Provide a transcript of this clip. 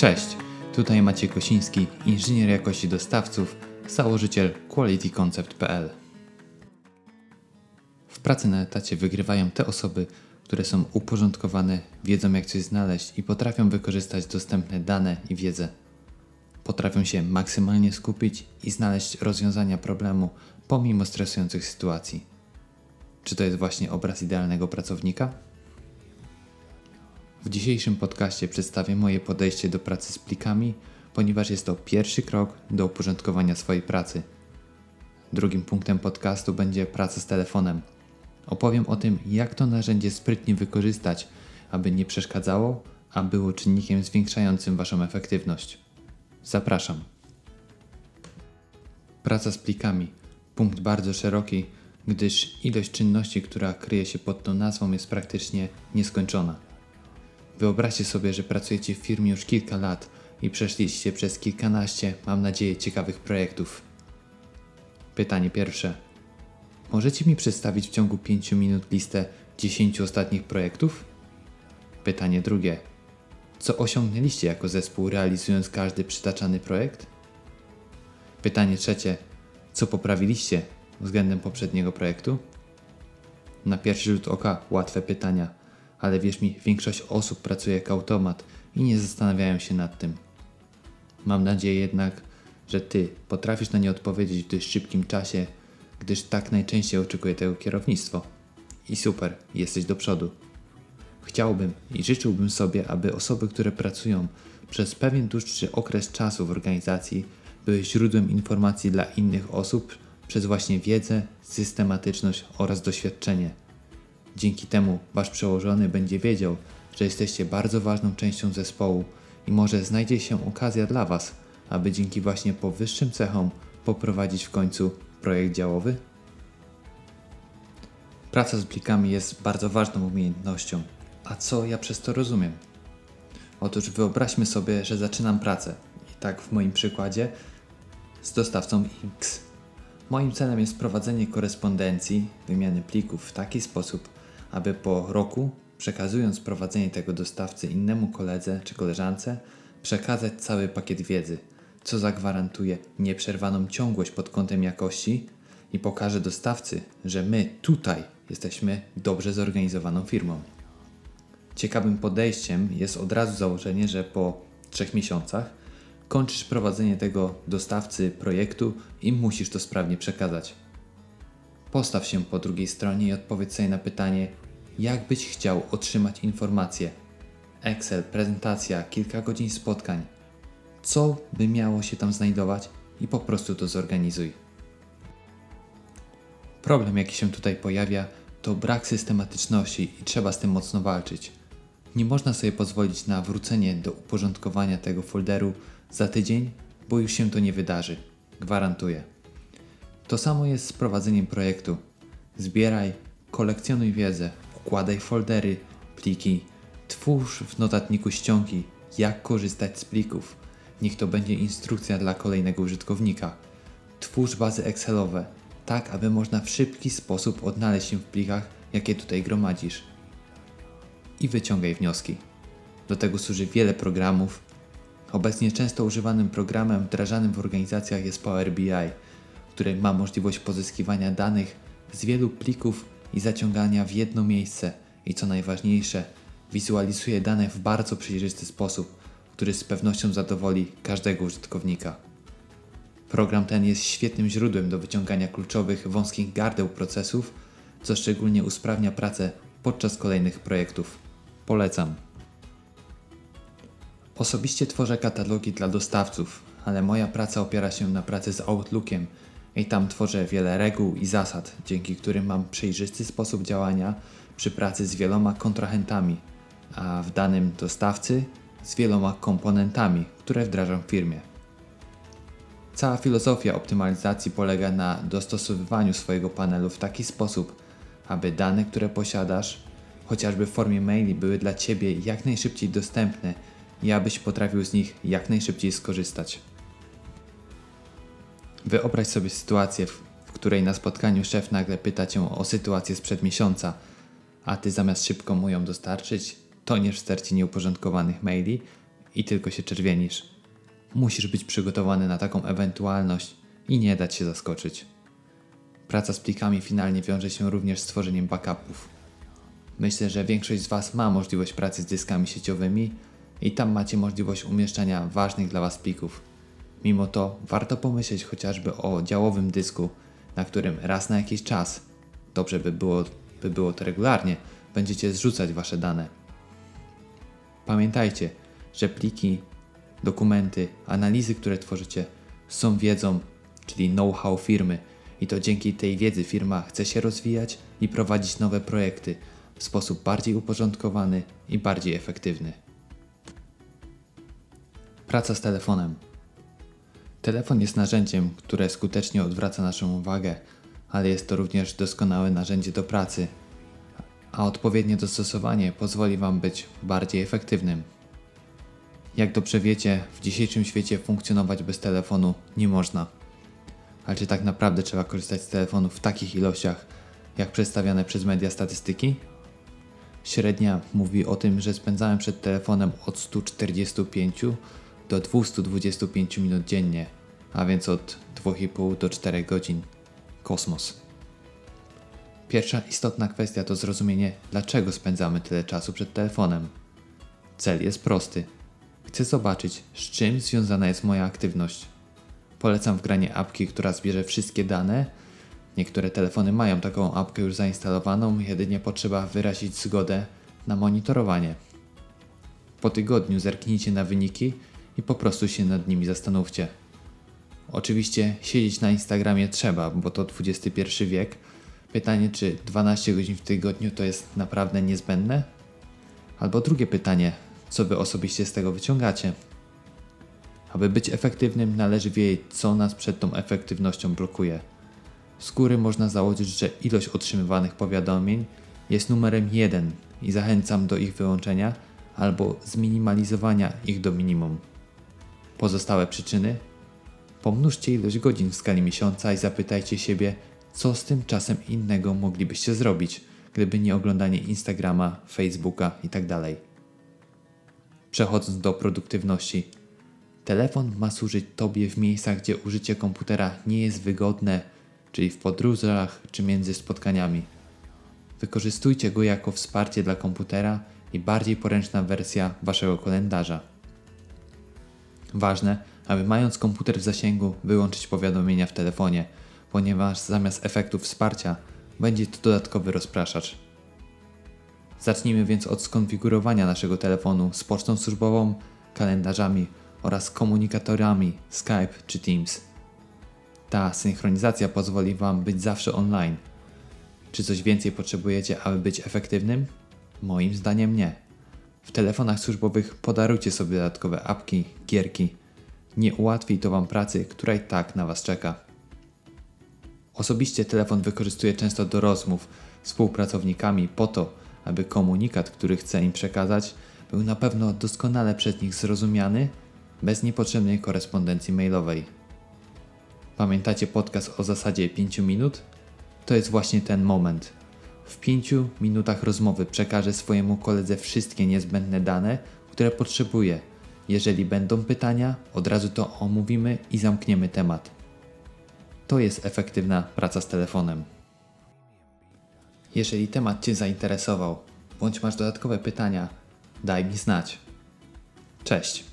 Cześć, tutaj Maciej Kosiński, inżynier jakości dostawców, założyciel qualityconcept.pl. W pracy na etacie wygrywają te osoby, które są uporządkowane, wiedzą jak coś znaleźć i potrafią wykorzystać dostępne dane i wiedzę. Potrafią się maksymalnie skupić i znaleźć rozwiązania problemu pomimo stresujących sytuacji. Czy to jest właśnie obraz idealnego pracownika? W dzisiejszym podcaście przedstawię moje podejście do pracy z plikami, ponieważ jest to pierwszy krok do uporządkowania swojej pracy. Drugim punktem podcastu będzie praca z telefonem. Opowiem o tym, jak to narzędzie sprytnie wykorzystać, aby nie przeszkadzało, a było czynnikiem zwiększającym Waszą efektywność. Zapraszam. Praca z plikami. Punkt bardzo szeroki, gdyż ilość czynności, która kryje się pod tą nazwą, jest praktycznie nieskończona. Wyobraźcie sobie, że pracujecie w firmie już kilka lat i przeszliście przez kilkanaście, mam nadzieję, ciekawych projektów. Pytanie pierwsze. Możecie mi przedstawić w ciągu 5 minut listę 10 ostatnich projektów? Pytanie drugie. Co osiągnęliście jako zespół realizując każdy przytaczany projekt? Pytanie trzecie. Co poprawiliście względem poprzedniego projektu? Na pierwszy rzut oka łatwe pytania, ale wierz mi, większość osób pracuje jak automat i nie zastanawiają się nad tym. Mam nadzieję jednak, że Ty potrafisz na nie odpowiedzieć w dość szybkim czasie, gdyż tak najczęściej oczekuje tego kierownictwo. I super, jesteś do przodu. Chciałbym i życzyłbym sobie, aby osoby, które pracują przez pewien dłuższy okres czasu w organizacji, były źródłem informacji dla innych osób przez właśnie wiedzę, systematyczność oraz doświadczenie. Dzięki temu wasz przełożony będzie wiedział, że jesteście bardzo ważną częścią zespołu i może znajdzie się okazja dla was, aby dzięki właśnie powyższym cechom poprowadzić w końcu projekt działowy? Praca z plikami jest bardzo ważną umiejętnością. A co ja przez to rozumiem? Otóż wyobraźmy sobie, że zaczynam pracę. I tak w moim przykładzie z dostawcą X. Moim celem jest prowadzenie korespondencji, wymiany plików w taki sposób, aby po roku, przekazując prowadzenie tego dostawcy innemu koledze czy koleżance, przekazać cały pakiet wiedzy, co zagwarantuje nieprzerwaną ciągłość pod kątem jakości i pokaże dostawcy, że my tutaj jesteśmy dobrze zorganizowaną firmą. Ciekawym podejściem jest od razu założenie, że po trzech miesiącach kończysz prowadzenie tego dostawcy projektu i musisz to sprawnie przekazać. Postaw się po drugiej stronie i odpowiedz sobie na pytanie, jak byś chciał otrzymać informacje. Excel, prezentacja, kilka godzin spotkań. Co by miało się tam znajdować i po prostu to zorganizuj. Problem, jaki się tutaj pojawia, to brak systematyczności i trzeba z tym mocno walczyć. Nie można sobie pozwolić na wrócenie do uporządkowania tego folderu za tydzień, bo już się to nie wydarzy. Gwarantuję. To samo jest z prowadzeniem projektu. Zbieraj, kolekcjonuj wiedzę, układaj foldery, pliki, twórz w notatniku ściągi, jak korzystać z plików. Niech to będzie instrukcja dla kolejnego użytkownika. Twórz bazy Excelowe, tak aby można w szybki sposób odnaleźć się w plikach, jakie tutaj gromadzisz. I wyciągaj wnioski. Do tego służy wiele programów. Obecnie często używanym programem wdrażanym w organizacjach jest Power BI, który ma możliwość pozyskiwania danych z wielu plików i zaciągania w jedno miejsce i co najważniejsze, wizualizuje dane w bardzo przejrzysty sposób, który z pewnością zadowoli każdego użytkownika. Program ten jest świetnym źródłem do wyciągania kluczowych wąskich gardeł procesów, co szczególnie usprawnia pracę podczas kolejnych projektów. Polecam. Osobiście tworzę katalogi dla dostawców, ale moja praca opiera się na pracy z Outlookiem i tam tworzę wiele reguł i zasad, dzięki którym mam przejrzysty sposób działania przy pracy z wieloma kontrahentami, a w danym dostawcy z wieloma komponentami, które wdrażam w firmie. Cała filozofia optymalizacji polega na dostosowywaniu swojego panelu w taki sposób, aby dane, które posiadasz, chociażby w formie maili, były dla Ciebie jak najszybciej dostępne i abyś potrafił z nich jak najszybciej skorzystać. Wyobraź sobie sytuację, w której na spotkaniu szef nagle pyta Cię o sytuację sprzed miesiąca, a Ty zamiast szybko mu ją dostarczyć, toniesz w stercie nieuporządkowanych maili i tylko się czerwienisz. Musisz być przygotowany na taką ewentualność i nie dać się zaskoczyć. Praca z plikami finalnie wiąże się również z tworzeniem backupów. Myślę, że większość z Was ma możliwość pracy z dyskami sieciowymi i tam macie możliwość umieszczania ważnych dla Was plików. Mimo to warto pomyśleć chociażby o działowym dysku, na którym raz na jakiś czas, dobrze by było, by było to regularnie, będziecie zrzucać Wasze dane. Pamiętajcie, że pliki, dokumenty, analizy, które tworzycie, są wiedzą, czyli know-how firmy i to dzięki tej wiedzy firma chce się rozwijać i prowadzić nowe projekty w sposób bardziej uporządkowany i bardziej efektywny. Praca z telefonem. Telefon jest narzędziem, które skutecznie odwraca naszą uwagę, ale jest to również doskonałe narzędzie do pracy, a odpowiednie dostosowanie pozwoli Wam być bardziej efektywnym. Jak dobrze wiecie, w dzisiejszym świecie funkcjonować bez telefonu nie można. Ale czy tak naprawdę trzeba korzystać z telefonu w takich ilościach, jak przedstawiane przez media statystyki? Średnia mówi o tym, że spędzałem przed telefonem od 145 do 225 minut dziennie, a więc od 2,5 do 4 godzin. Kosmos. Pierwsza istotna kwestia to zrozumienie, dlaczego spędzamy tyle czasu przed telefonem. Cel jest prosty. Chcę zobaczyć, z czym związana jest moja aktywność. Polecam wgranie apki, która zbierze wszystkie dane. Niektóre telefony mają taką apkę już zainstalowaną, jedynie potrzeba wyrazić zgodę na monitorowanie. Po tygodniu zerknijcie na wyniki i po prostu się nad nimi zastanówcie. Oczywiście siedzieć na Instagramie trzeba, bo to XXI wiek. Pytanie, czy 12 godzin w tygodniu to jest naprawdę niezbędne? Albo drugie pytanie, co wy osobiście z tego wyciągacie? Aby być efektywnym, należy wiedzieć, co nas przed tą efektywnością blokuje. Z góry można założyć, że ilość otrzymywanych powiadomień jest numerem 1 i zachęcam do ich wyłączenia albo zminimalizowania ich do minimum. Pozostałe przyczyny? Pomnóżcie ilość godzin w skali miesiąca i zapytajcie siebie, co z tym czasem innego moglibyście zrobić, gdyby nie oglądanie Instagrama, Facebooka itd. Przechodząc do produktywności. Telefon ma służyć Tobie w miejscach, gdzie użycie komputera nie jest wygodne, czyli w podróżach czy między spotkaniami. Wykorzystujcie go jako wsparcie dla komputera i bardziej poręczna wersja Waszego kalendarza. Ważne, aby mając komputer w zasięgu, wyłączyć powiadomienia w telefonie, ponieważ zamiast efektu wsparcia będzie to dodatkowy rozpraszacz. Zacznijmy więc od skonfigurowania naszego telefonu z pocztą służbową, kalendarzami oraz komunikatorami Skype czy Teams. Ta synchronizacja pozwoli Wam być zawsze online. Czy coś więcej potrzebujecie, aby być efektywnym? Moim zdaniem nie. W telefonach służbowych podarujcie sobie dodatkowe apki, gierki. Nie ułatwi to Wam pracy, która i tak na Was czeka. Osobiście telefon wykorzystuję często do rozmów z współpracownikami po to, aby komunikat, który chcę im przekazać, był na pewno doskonale przez nich zrozumiany, bez niepotrzebnej korespondencji mailowej. Pamiętacie podcast o zasadzie 5 minut? To jest właśnie ten moment. W 5 minutach rozmowy przekażę swojemu koledze wszystkie niezbędne dane, które potrzebuje. Jeżeli będą pytania, od razu to omówimy i zamkniemy temat. To jest efektywna praca z telefonem. Jeżeli temat Cię zainteresował, bądź masz dodatkowe pytania, daj mi znać. Cześć!